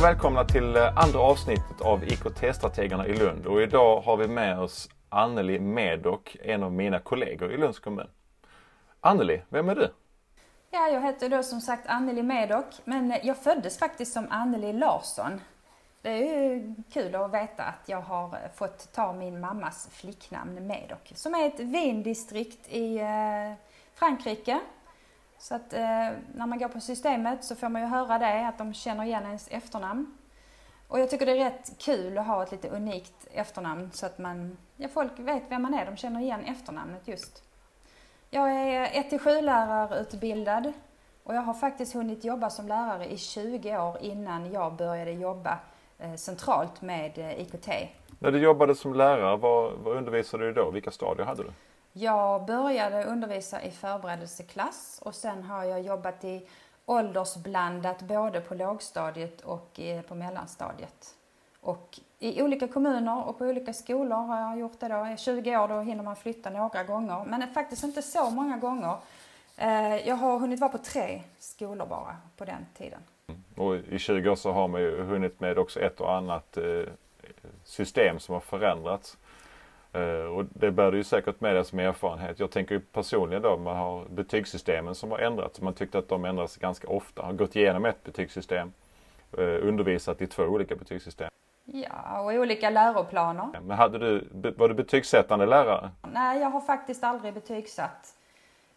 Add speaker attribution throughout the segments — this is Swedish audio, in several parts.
Speaker 1: och välkomna till eh, andra avsnittet av IKT-strategerna i Lund. Och idag har vi med oss Anneli Medok, en av mina kollegor i Lunds kommun. Anneli, vem är du?
Speaker 2: Ja, jag heter då som sagt Anneli Medok, men eh, jag föddes faktiskt som Anneli Larsson. Det är ju kul att veta att jag har eh, fått ta min mammas flicknamn Medok, som är ett vindistrikt i Frankrike. Så att eh, när man går på systemet så får man ju höra det, att de känner igen ens efternamn. Och jag tycker det är rätt kul att ha ett lite unikt efternamn så att man, ja, folk vet vem man är, de känner igen efternamnet just. Jag är 1-7 lärarutbildad och jag har faktiskt hunnit jobba som lärare i 20 år innan jag började jobba eh, centralt med eh, IKT.
Speaker 1: När du jobbade som lärare, vad, vad undervisade du då? Vilka stadier hade du?
Speaker 2: Jag började undervisa i förberedelseklass och sen har jag jobbat i åldersblandat både på lågstadiet och eh, på mellanstadiet. Och i olika kommuner och på olika skolor har jag gjort det då. I 20 år då hinner man flytta några gånger, men faktiskt inte så många gånger. Eh, jag har hunnit vara på tre skolor bara på den tiden.
Speaker 1: Och i 20 år så har man ju hunnit med också ett och annat eh, system som har förändrats. Eh, och det bär du ju säkert med dig som erfarenhet. Jag tänker ju personligen då, man har betygssystemen som har ändrats. Man tyckte att de ändras ganska ofta. Har gått igenom ett betygssystem, undervisat i två olika betygssystem.
Speaker 2: Ja, och olika läroplaner.
Speaker 1: Men hade du, var du betygssättande lärare?
Speaker 2: Nej, jag har faktiskt aldrig betygsatt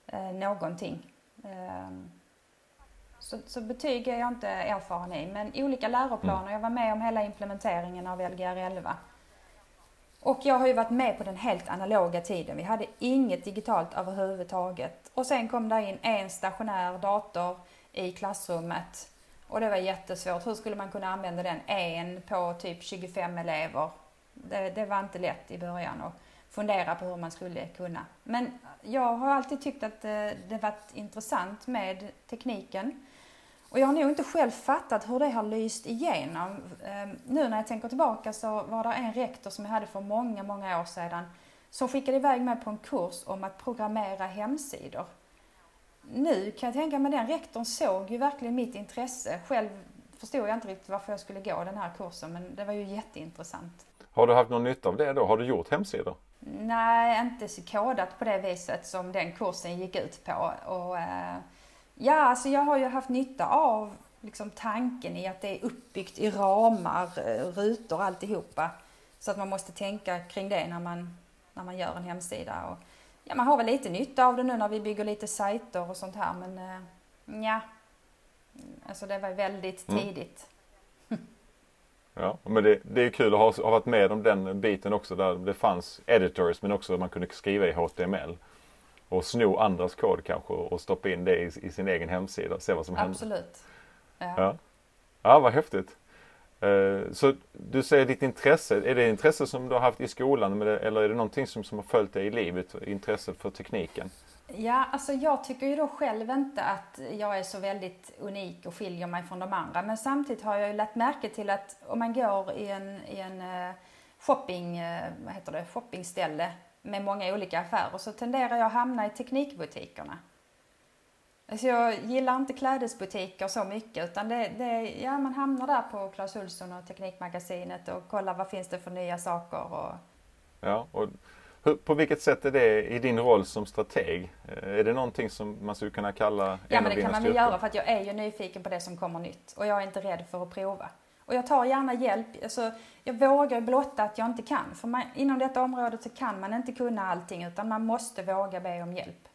Speaker 2: eh, någonting. Eh, så, så, betyg är jag inte erfaren i, men olika läroplaner. Mm. Jag var med om hela implementeringen av Lgr 11. Och jag har ju varit med på den helt analoga tiden. Vi hade inget digitalt överhuvudtaget. Och sen kom det in en stationär dator i klassrummet och det var jättesvårt. Hur skulle man kunna använda den en på typ 25 elever? Det, det var inte lätt i början att fundera på hur man skulle kunna. Men jag har alltid tyckt att det, det varit intressant med tekniken. Och jag har nog inte själv fattat hur det har lyst igenom. Ehm, nu när jag tänker tillbaka så var det en rektor som jag hade för många, många år sedan som skickade iväg mig på en kurs om att programmera hemsidor nu kan jag tänka mig den rektorn såg ju verkligen mitt intresse. Själv förstod jag inte riktigt varför jag skulle gå den här kursen men det var ju jätteintressant.
Speaker 1: Har du haft någon nytta av det då? Har du gjort hemsidor?
Speaker 2: Nej, inte så kodat på det viset som den kursen gick ut på. Och, eh, ja, alltså jag har ju haft nytta av liksom, tanken i att det är uppbyggt i ramar, eh, rutor alltihopa. Så att man måste tänka kring det när man, när man gör en hemsida. Och, ja, man har väl lite nytta av det nu när vi bygger lite sajter och sånt här men eh, ja, alltså det var väldigt mm. tidigt.
Speaker 1: Ja, men det, det är kul att ha, ha varit med om den biten också där det fanns editors men också man kunde skriva i HTML. Och sno andras kod kanske och stoppa in det i, i sin egen hemsida och se vad som händer.
Speaker 2: Absolut.
Speaker 1: Ja. ja. Ja, vad häftigt. Eh, så du säger ditt intresse, är det intresse som du har haft i skolan eller är det någonting som, som har följt dig i livet, intresset för tekniken?
Speaker 2: Ja, alltså jag tycker ju då själv inte att jag är så väldigt unik och skiljer mig från de andra. Men samtidigt har jag ju lagt märke till att om man går i en, i en eh, shopping, eh, vad heter det, shoppingställe med många olika affärer så tenderar jag att hamna i teknikbutikerna. Alltså jag gillar inte klädesbutiker så mycket utan det, det, ja, man hamnar där på Clas Ohlson och Teknikmagasinet och kollar vad finns det för nya saker. Och...
Speaker 1: Ja, och hur, på vilket sätt är det i din roll som strateg? Eh, är det någonting som man skulle kunna kalla en
Speaker 2: Ja, men det kan man väl göra för att jag är ju nyfiken på det som kommer nytt och jag är inte rädd för att prova. Och jag tar gärna hjälp. Alltså, jag vågar blotta att jag inte kan. För man, inom detta området så kan man inte kunna allting utan man måste våga be om hjälp.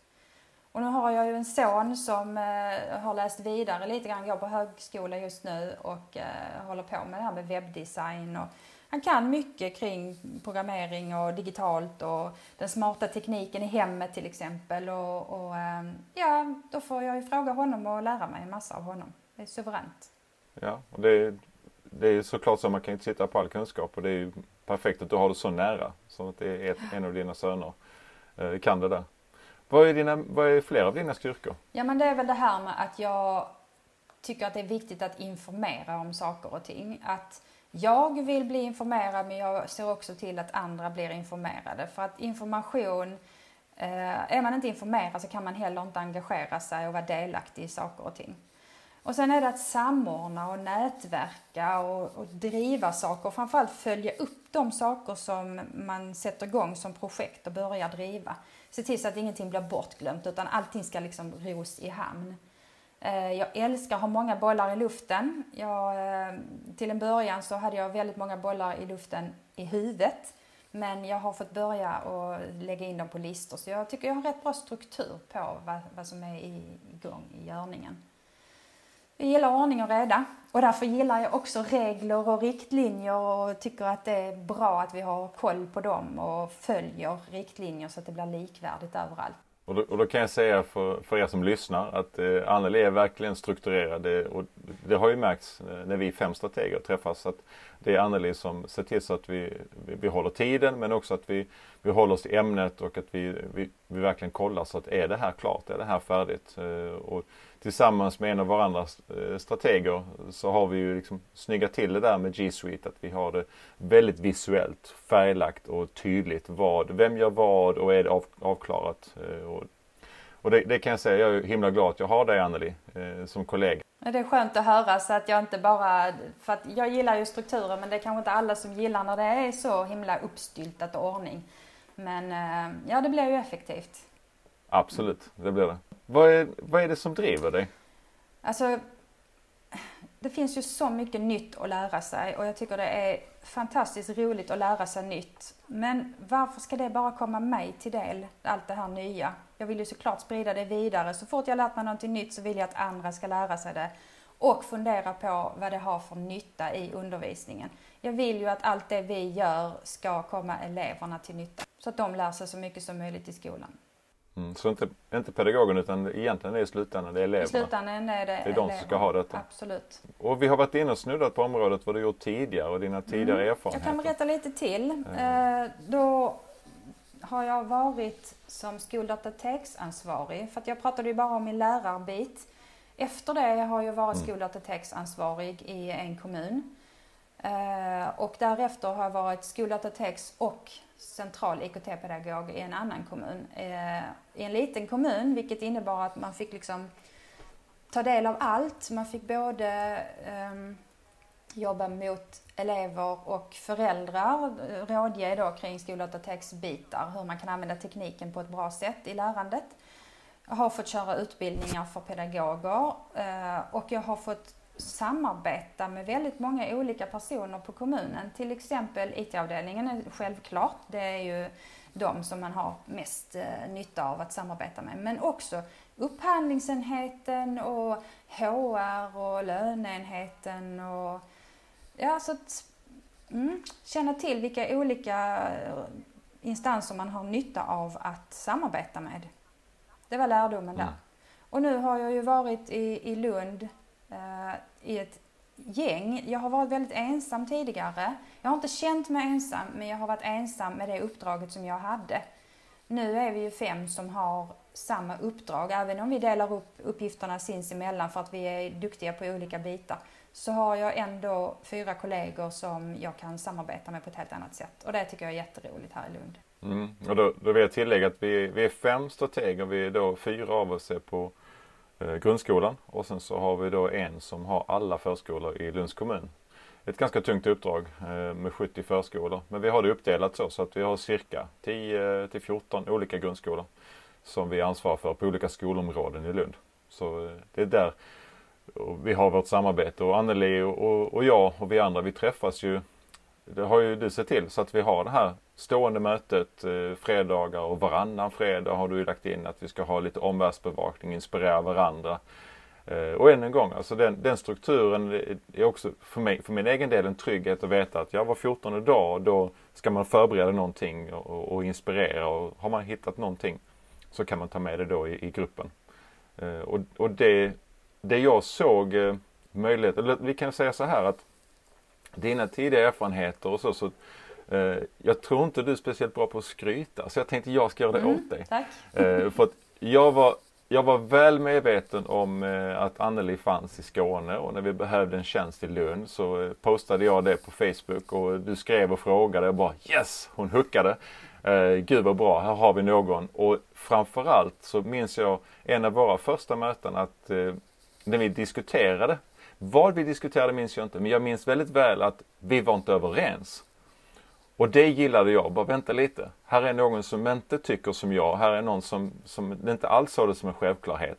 Speaker 2: Och nu har jag ju en son som eh, har läst vidare lite grann, går på högskola just nu och eh, håller på med det här med webbdesign. Och han kan mycket kring programmering och digitalt och den smarta tekniken i hemmet till exempel. Och, och eh, ja, då får jag ju fråga honom och lära mig en massa av honom. Det är suveränt.
Speaker 1: Ja, och det är, det är såklart så man kan inte sitta på all kunskap och det är ju perfekt att du har det så nära. Så att det är ett, en av dina söner eh, kan det där. Vad är, dina, vad är fler av dina styrkor?
Speaker 2: Ja men det är väl det här med att jag tycker att det är viktigt att informera om saker och ting. Att jag vill bli informerad men jag ser också till att andra blir informerade. För att information, eh, är man inte informerad så kan man heller inte engagera sig och vara delaktig i saker och ting. Och sen är det att samordna och nätverka och, och driva saker och framförallt följa upp de saker som man sätter igång som projekt och börjar driva. Se till så att ingenting blir bortglömt utan allting ska liksom ros i hamn. Eh, jag älskar att ha många bollar i luften. Jag, eh, till en början så hade jag väldigt många bollar i luften i huvudet. Men jag har fått börja och lägga in dem på listor så jag tycker jag har rätt bra struktur på vad, vad som är igång i görningen. Jag gillar ordning och reda och därför gillar jag också regler och riktlinjer och tycker att det är bra att vi har koll på dem och följer riktlinjer så att det blir likvärdigt överallt.
Speaker 1: Och då, och då, kan jag säga för, för er som lyssnar att eh, Anneli är verkligen strukturerad och det har ju märkts eh, när vi fem strateger träffas att det är Anneli som ser till så att vi, vi, vi håller tiden men också att vi, vi håller oss till ämnet och att vi, vi, vi verkligen kollar så att är det här klart, är det här färdigt? Eh, och tillsammans med en av varandra eh, strateger så har vi ju liksom snyggat till det där med G Suite att vi har det väldigt visuellt, färglagt och tydligt vad, vem gör vad och är det av, avklarat. Eh, och, det, det, kan jag säga, jag är himla glad att jag har dig Anneli eh, som kollega.
Speaker 2: Det är skönt att höra så att jag inte bara, för att jag gillar ju strukturen men det är kanske inte alla som gillar när det är så himla uppstyltat och ordning. Men eh, ja, det blir ju effektivt.
Speaker 1: Absolut, det blir det. Vad är, vad är det som driver dig?
Speaker 2: Alltså, det finns ju så mycket nytt att lära sig och jag tycker det är fantastiskt roligt att lära sig nytt. Men varför ska det bara komma mig till del, allt det här nya? Jag vill ju såklart sprida det vidare. Så fort jag lärt mig någonting nytt så vill jag att andra ska lära sig det och fundera på vad det har för nytta i undervisningen. Jag vill ju att allt det vi gör ska komma eleverna till nytta så att de lär sig så mycket som möjligt i skolan.
Speaker 1: Mm, så inte, inte pedagogen utan egentligen är i slutändan det är eleverna? I
Speaker 2: slutändan är det
Speaker 1: Det är de som ska ha detta?
Speaker 2: Absolut.
Speaker 1: Och vi har varit inne och snuddat på området vad du gjort tidigare och dina tidigare mm. erfarenheter.
Speaker 2: Jag kan berätta lite till. Mm. Eh, då har jag varit som skoldatateksansvarig för att jag pratade ju bara om min lärarbit. Efter det har jag varit mm. skoldatateksansvarig i en kommun. Eh, och därefter har jag varit skoldatateks och central IKT-pedagog i en annan kommun. Eh, I en liten kommun, vilket innebar att man fick liksom ta del av allt. Man fick både eh, jobba mot elever och föräldrar, rådge då kring skoldatateksbitar, hur man kan använda tekniken på ett bra sätt i lärandet. Jag har fått köra utbildningar för pedagoger eh, och jag har fått samarbeta med väldigt många olika personer på kommunen. Till exempel IT-avdelningen är självklart, det är ju de som man har mest eh, nytta av att samarbeta med. Men också upphandlingsenheten och HR och löneenheten och ja, så att mm, känna till vilka olika eh, instanser man har nytta av att samarbeta med. Det var lärdomen där. Mm. Och nu har jag ju varit i, i Lund Eh, i ett gäng. Jag har varit väldigt ensam tidigare. Jag har inte känt mig ensam, men jag har varit ensam med det uppdraget som jag hade. Nu är vi ju fem som har samma uppdrag, även om vi delar upp uppgifterna sinsemellan för att vi är duktiga på olika bitar. Så har jag ändå fyra kollegor som jag kan samarbeta med på ett helt annat sätt. Och det tycker jag är jätteroligt här i Lund.
Speaker 1: Mm. Och då, då vill jag tillägga att vi, vi är fem strateger. Vi är då fyra av oss är på Eh, grundskolan och sen så har vi då en som har alla förskolor i Lunds kommun. Ett ganska tungt uppdrag eh, med 70 förskolor. Men vi har det uppdelat så, så att vi har cirka 10 till 14 olika grundskolor som vi ansvarar för på olika skolområden i Lund. Så eh, det är där vi har vårt samarbete och Anneli och, och jag och vi andra vi träffas ju det har ju du sett till så att vi har det här stående mötet eh, fredagar och varannan fredag har du lagt in att vi ska ha lite omvärldsbevakning, inspirera varandra. Eh, och än en gång, alltså den, den, strukturen är också för, mig, för min egen del en trygghet att veta att jag var 14 dag då ska man förbereda någonting och, och, inspirera och har man hittat någonting så kan man ta med det då i, i gruppen. Eh, och, och det, det jag såg eh, möjlighet, eller vi kan säga så här att dina tidiga erfarenheter och så, så jag tror inte du är speciellt bra på att skryta så jag tänkte jag ska göra det mm, åt dig.
Speaker 2: Tack.
Speaker 1: Eh, för att jag var, jag var väl medveten om eh, att Anneli fanns i Skåne och när vi behövde en tjänst i Lund så eh, postade jag det på Facebook och du skrev och frågade och bara yes, hon huckade. Eh, Gud vad bra, här har vi någon. Och framförallt så minns jag en av våra första möten att eh, när vi diskuterade. Vad vi diskuterade minns jag inte, men jag minns väldigt väl att vi var inte överens. Och det gillade jag. Bara vänta lite. Här är någon som inte tycker som jag. Här är någon som, som inte alls har det som en självklarhet.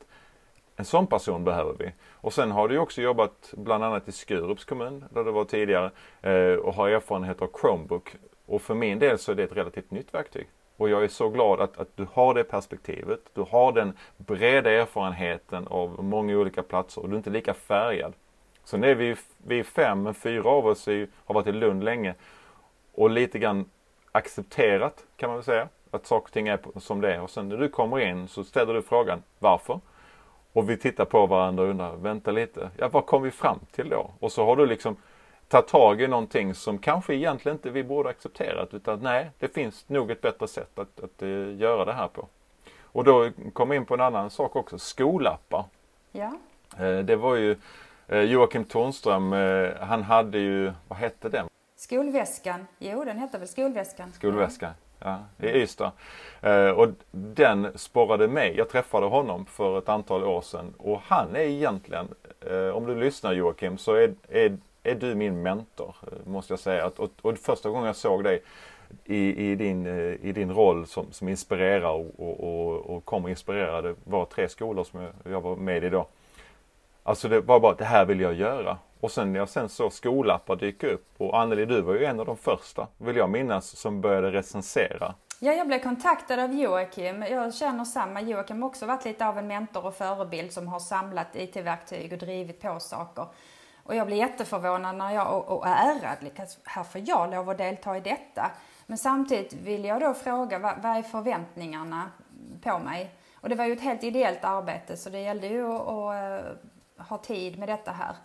Speaker 1: En sån person behöver vi. Och sen har du också jobbat bland annat i Skurups kommun, där du var tidigare, eh, och har erfarenhet av Chromebook. Och för min del så är det ett relativt nytt verktyg. Och jag är så glad att, att du har det perspektivet. Du har den breda erfarenheten av många olika platser och du är inte lika färgad. Sen är vi, vi är fem, men fyra av oss är, har varit i Lund länge och lite grann accepterat kan man väl säga att saker och ting är som det är. Och sen när du kommer in så ställer du frågan varför? Och vi tittar på varandra och undrar, vänta lite, ja vad kom vi fram till då? Och så har du liksom tagit tag i någonting som kanske egentligen inte vi borde accepterat utan nej, det finns nog ett bättre sätt att, att uh, göra det här på. Och då kom in på en annan sak också, skolappar.
Speaker 2: Ja.
Speaker 1: Uh, det var ju uh, Joakim Tornström, han hade ju, vad hette den?
Speaker 2: Skolväskan, jo den hette väl Skolväskan?
Speaker 1: Skolväskan, ja, i Ystad. Eh, och den sporrade mig. Jag träffade honom för ett antal år sedan och han är egentligen, eh, om du lyssnar Joakim, så är, är, är du min mentor, eh, måste jag säga. Och, och första gången jag såg dig i, i, din, eh, i din roll som, som inspirerar och, och, och kommer inspirera, det var tre skolor som jag, jag var med i då. Alltså det var bara, det här vill jag göra. Och sen när jag sen såg skolappar dyka upp och Anneli du var ju en av de första, vill jag minnas, som började recensera.
Speaker 2: Ja, jag blev kontaktad av Joakim. Jag känner samma. Joakim har också varit lite av en mentor och förebild som har samlat IT-verktyg och drivit på saker. Och jag blev jätteförvånad när jag, och, och ärad, här får jag lov att delta i detta. Men samtidigt vill jag då fråga, vad, vad är förväntningarna på mig? Och det var ju ett helt ideellt arbete så det gällde ju att, att eh, ha tid med detta här.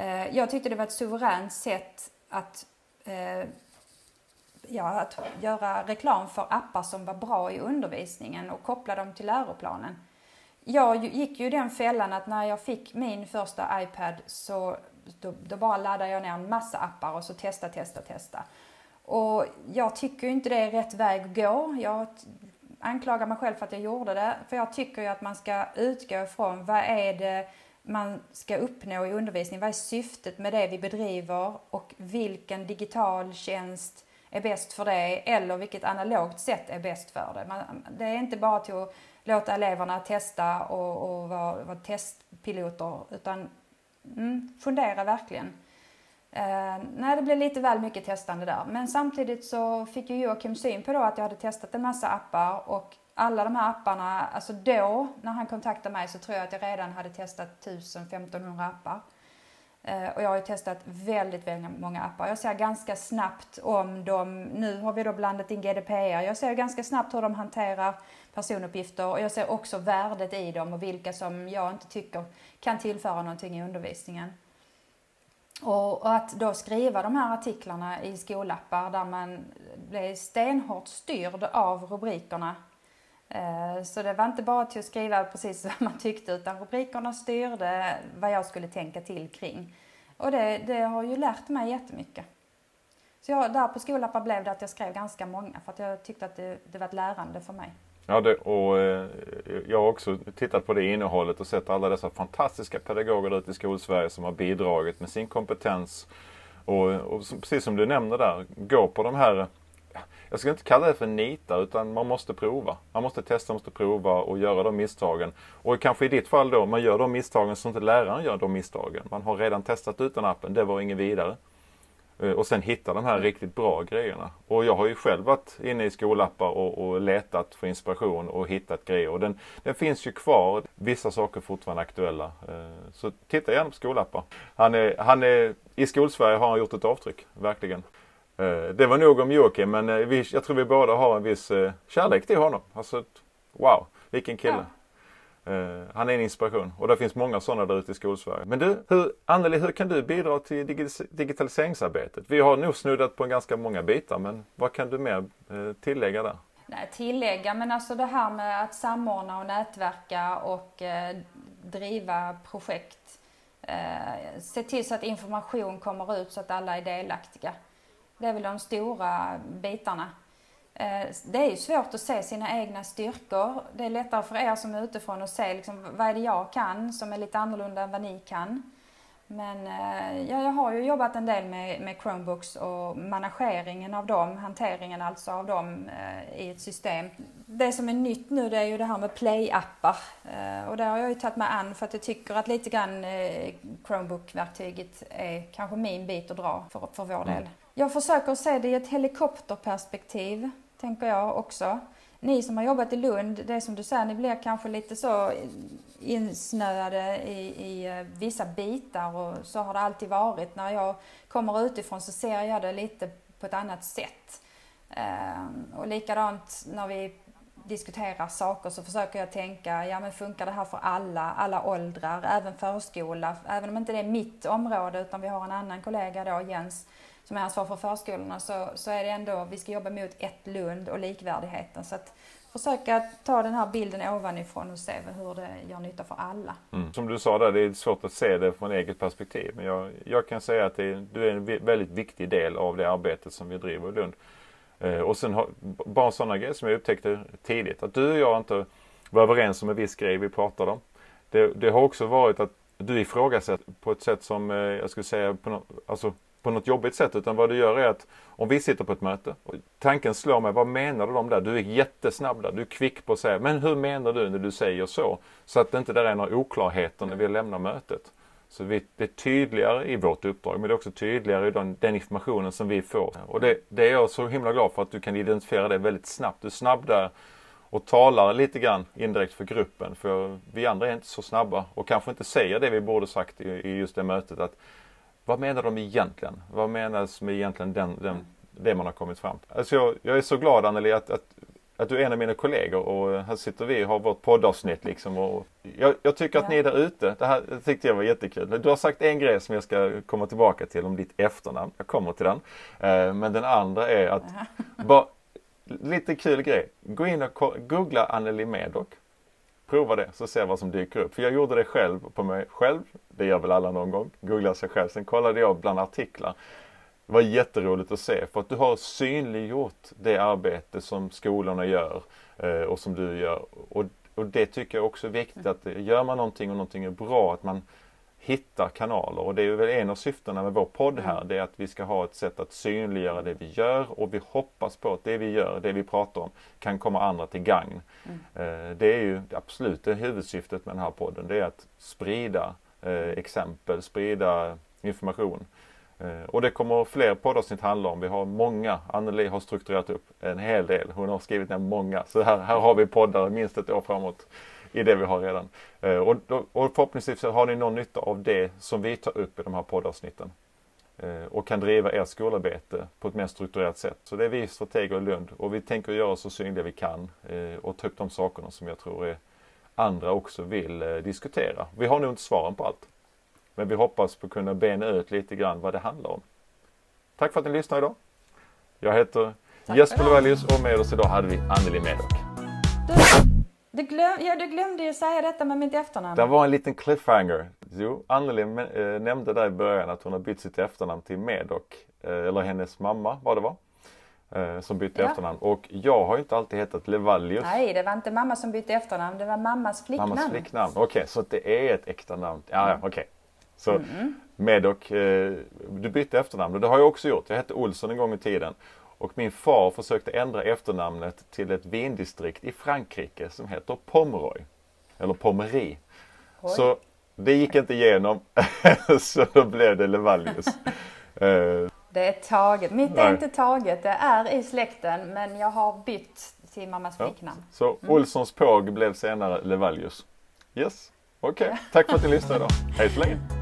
Speaker 2: Eh, jag tyckte det var ett suveränt sätt att, eh, ja, att göra reklam för appar som var bra i undervisningen och koppla dem till läroplanen. Jag gick ju den fällan att när jag fick min första iPad så då, då bara laddade jag ner en massa appar och så testa, testa, testa. Och jag tycker inte det är rätt väg att gå. Jag anklagar mig själv för att jag gjorde det. För jag tycker ju att man ska utgå ifrån vad är det man ska uppnå i undervisningen. Vad är syftet med det vi bedriver och vilken digital tjänst är bäst för det eller vilket analogt sätt är bäst för det. Man, det är inte bara till att låta eleverna testa och, och vara, vara testpiloter utan mm, fundera verkligen. Eh, nej, det blev lite väl mycket testande där. Men samtidigt så fick ju Joakim syn på då att jag hade testat en massa appar och alla de här apparna, alltså då när han kontaktade mig så tror jag att jag redan hade testat 1000-1500 appar. Eh, och jag har ju testat väldigt, väldigt många appar. Jag ser ganska snabbt om de, nu har vi då blandat in GDPR, jag ser ganska snabbt hur de hanterar personuppgifter och jag ser också värdet i dem och vilka som jag inte tycker kan tillföra någonting i undervisningen. Och, och att då skriva de här artiklarna i skolappar där man blir stenhårt styrd av rubrikerna Eh, så det var inte bara till att skriva precis vad man tyckte utan rubrikerna styrde vad jag skulle tänka till kring. Och det, det har ju lärt mig jättemycket. Så jag, där på skolappar blev det att jag skrev ganska många för att jag tyckte att det, det var ett lärande för mig.
Speaker 1: Ja, det, och eh, jag har också tittat på det innehållet och sett alla dessa fantastiska pedagoger ute i skolsverige som har bidragit med sin kompetens. Och, och precis som du nämner där, gå på de här jag ska inte kalla det för nita utan man måste prova. Man måste testa, man måste prova och göra de misstagen. Och kanske i ditt fall då, man gör de misstagen som inte läraren gör de misstagen. Man har redan testat ut den appen, det var ingen vidare. Eh, och sen hitta de här riktigt bra grejerna. Och jag har ju själv varit inne i skolappar och, och letat för inspiration och hittat grejer. Och den, den finns ju kvar. Vissa saker är fortfarande aktuella. Eh, så titta gärna på skolappar. Han är, han är, I Skolsverige har han gjort ett avtryck, verkligen. Eh, det var nog om Joakim men vi, jag tror vi båda har en viss kärlek till honom. Alltså, wow, vilken kille. Ja. Han är en inspiration och det finns många sådana där ute i skolsverige. Men du, hur, Anneli, hur kan du bidra till digitaliseringsarbetet? Vi har nog snuddat på ganska många bitar men vad kan du mer tillägga där?
Speaker 2: Nej, tillägga, men alltså det här med att samordna och nätverka och driva projekt. se till så att information kommer ut så att alla är delaktiga. Det är väl de stora bitarna. Eh, det är ju svårt att se sina egna styrkor. Det är lättare för er som är utifrån att se liksom, vad är det jag kan som är lite annorlunda än vad ni kan. Men eh, ja, jag har ju jobbat en del med, med Chromebooks och manageringen av dem, hanteringen alltså av dem eh, i ett system. Det som är nytt nu det är ju det här med Play-appar eh, och det har jag ju tagit mig an för att jag tycker att lite grann eh, Chromebook-verktyget är kanske min bit att dra för, för vår del. Jag försöker se det i ett helikopterperspektiv, tänker jag också. Ni som har jobbat i Lund, det är som du säger, ni blir kanske lite så insnöade i, i eh, vissa bitar och så har det alltid varit. När jag kommer utifrån så ser jag det lite på ett annat sätt. Ehm, och likadant när vi diskuterar saker så försöker jag tänka, ja men funkar det här för alla, alla åldrar, även förskola, även om inte det är mitt område utan vi har en annan kollega då, Jens, som är ansvarig för förskolorna så, så är det ändå, vi ska jobba mot ett Lund och likvärdigheten. Så att försöka ta den här bilden ovanifrån och se hur det gör nytta för alla.
Speaker 1: Mm. Som du sa där, det är svårt att se det från eget perspektiv. Men jag, jag kan säga att är, du är en väldigt viktig del av det arbetet som vi driver i Lund. Eh, och sen har, bara sådana grejer som jag upptäckte tidigt. Att du och jag inte var överens om en viss grej vi pratade om. Det, det har också varit att du ifrågasätter på ett sätt som eh, jag skulle säga på no, alltså på något jobbigt sätt utan vad du gör är att om vi sitter på ett möte och tanken slår mig, vad menar de där? Du är jättesnabb där, du är kvick på att säga, men hur menar du när du säger så? Så att det inte där är några oklarheter när vi lämnar mötet. Så vi, det är tydligare i vårt uppdrag men det är också tydligare i den, den informationen som vi får. Och det, det, är jag så himla glad för att du kan identifiera det väldigt snabbt. Du är snabb där och talar lite grann indirekt för gruppen. För vi andra är inte så snabba och kanske inte säger det vi borde sagt i, i just det mötet. att vad menar de egentligen? Vad menas med egentligen den, den, det man har kommit fram till? Alltså jag, jag är så glad Anneli att, att, att, du är en av mina kollegor och här sitter vi och har vårt poddavsnitt liksom. Och jag, jag tycker att ja. ni är där ute. Det här tyckte jag var jättekul. Du har sagt en grej som jag ska komma tillbaka till om ditt efternamn. Jag kommer till den. Eh, men den andra är att, bara, lite kul grej. Gå in och googla Anneli Medoc. Prova det så se vad som dyker upp. För jag gjorde det själv på mig själv. Det gör väl alla någon gång. Googla sig själv. Sen kollade jag bland artiklar. Det var jätteroligt att se för att du har synliggjort det arbete som skolorna gör eh, och som du gör. Och, och det tycker jag också är viktigt att gör man någonting och någonting är bra att man hitta kanaler och det är väl en av syftena med vår podd här. Mm. Det är att vi ska ha ett sätt att synliggöra det vi gör och vi hoppas på att det vi gör, det vi pratar om, kan komma andra till gagn. Mm. Eh, det är ju absolut det huvudsyftet med den här podden. Det är att sprida eh, exempel, sprida information. Eh, och det kommer fler poddavsnitt handla om. Vi har många. Anneli har strukturerat upp en hel del. Hon har skrivit ner många. Så här, här har vi poddar minst ett år framåt i det vi har redan. Eh, och, och förhoppningsvis har ni någon nytta av det som vi tar upp i de här poddavsnitten. Eh, och kan driva ert skolarbete på ett mer strukturerat sätt. Så det är vi strateger i Lund och vi tänker göra så synliga vi kan eh, och ta upp de sakerna som jag tror är andra också vill diskutera. Vi har nog inte svaren på allt. Men vi hoppas på att kunna bena ut lite grann vad det handlar om. Tack för att ni lyssnade idag. Jag heter Tack Jesper Levelius och med oss idag hade vi Anneli Medoc.
Speaker 2: Du, glöm, ja, du glömde ju säga detta med mitt efternamn.
Speaker 1: Det var en liten cliffhanger. Jo, Anneli äh, nämnde där i början att hon har bytt sitt efternamn till Medoc. Äh, eller hennes mamma var det va? Äh, som bytte ja. efternamn. Och jag har ju inte alltid hetat Levallius.
Speaker 2: Nej, det var inte mamma som bytte efternamn. Det var mammas flicknamn. Mammas
Speaker 1: flicknamn. Okej, okay, så det är ett äkta namn. Ja, ja okej. Okay. Så mm. Medoc, du bytte efternamn och det har jag också gjort. Jag hette Olsson en gång i tiden. Och min far försökte ändra efternamnet till ett vindistrikt i Frankrike som heter Pomeroy. Eller Pommery. Så det gick inte igenom. så då blev det Levallius.
Speaker 2: Eh, det är taget. Mitt är inte taget. Det är i släkten men jag har bytt till mammas flicknamn. Ja,
Speaker 1: så mm. Olssons påg blev senare Levallius. Yes, okej. Okay. Tack för att ni lyssnade idag. Hej så länge.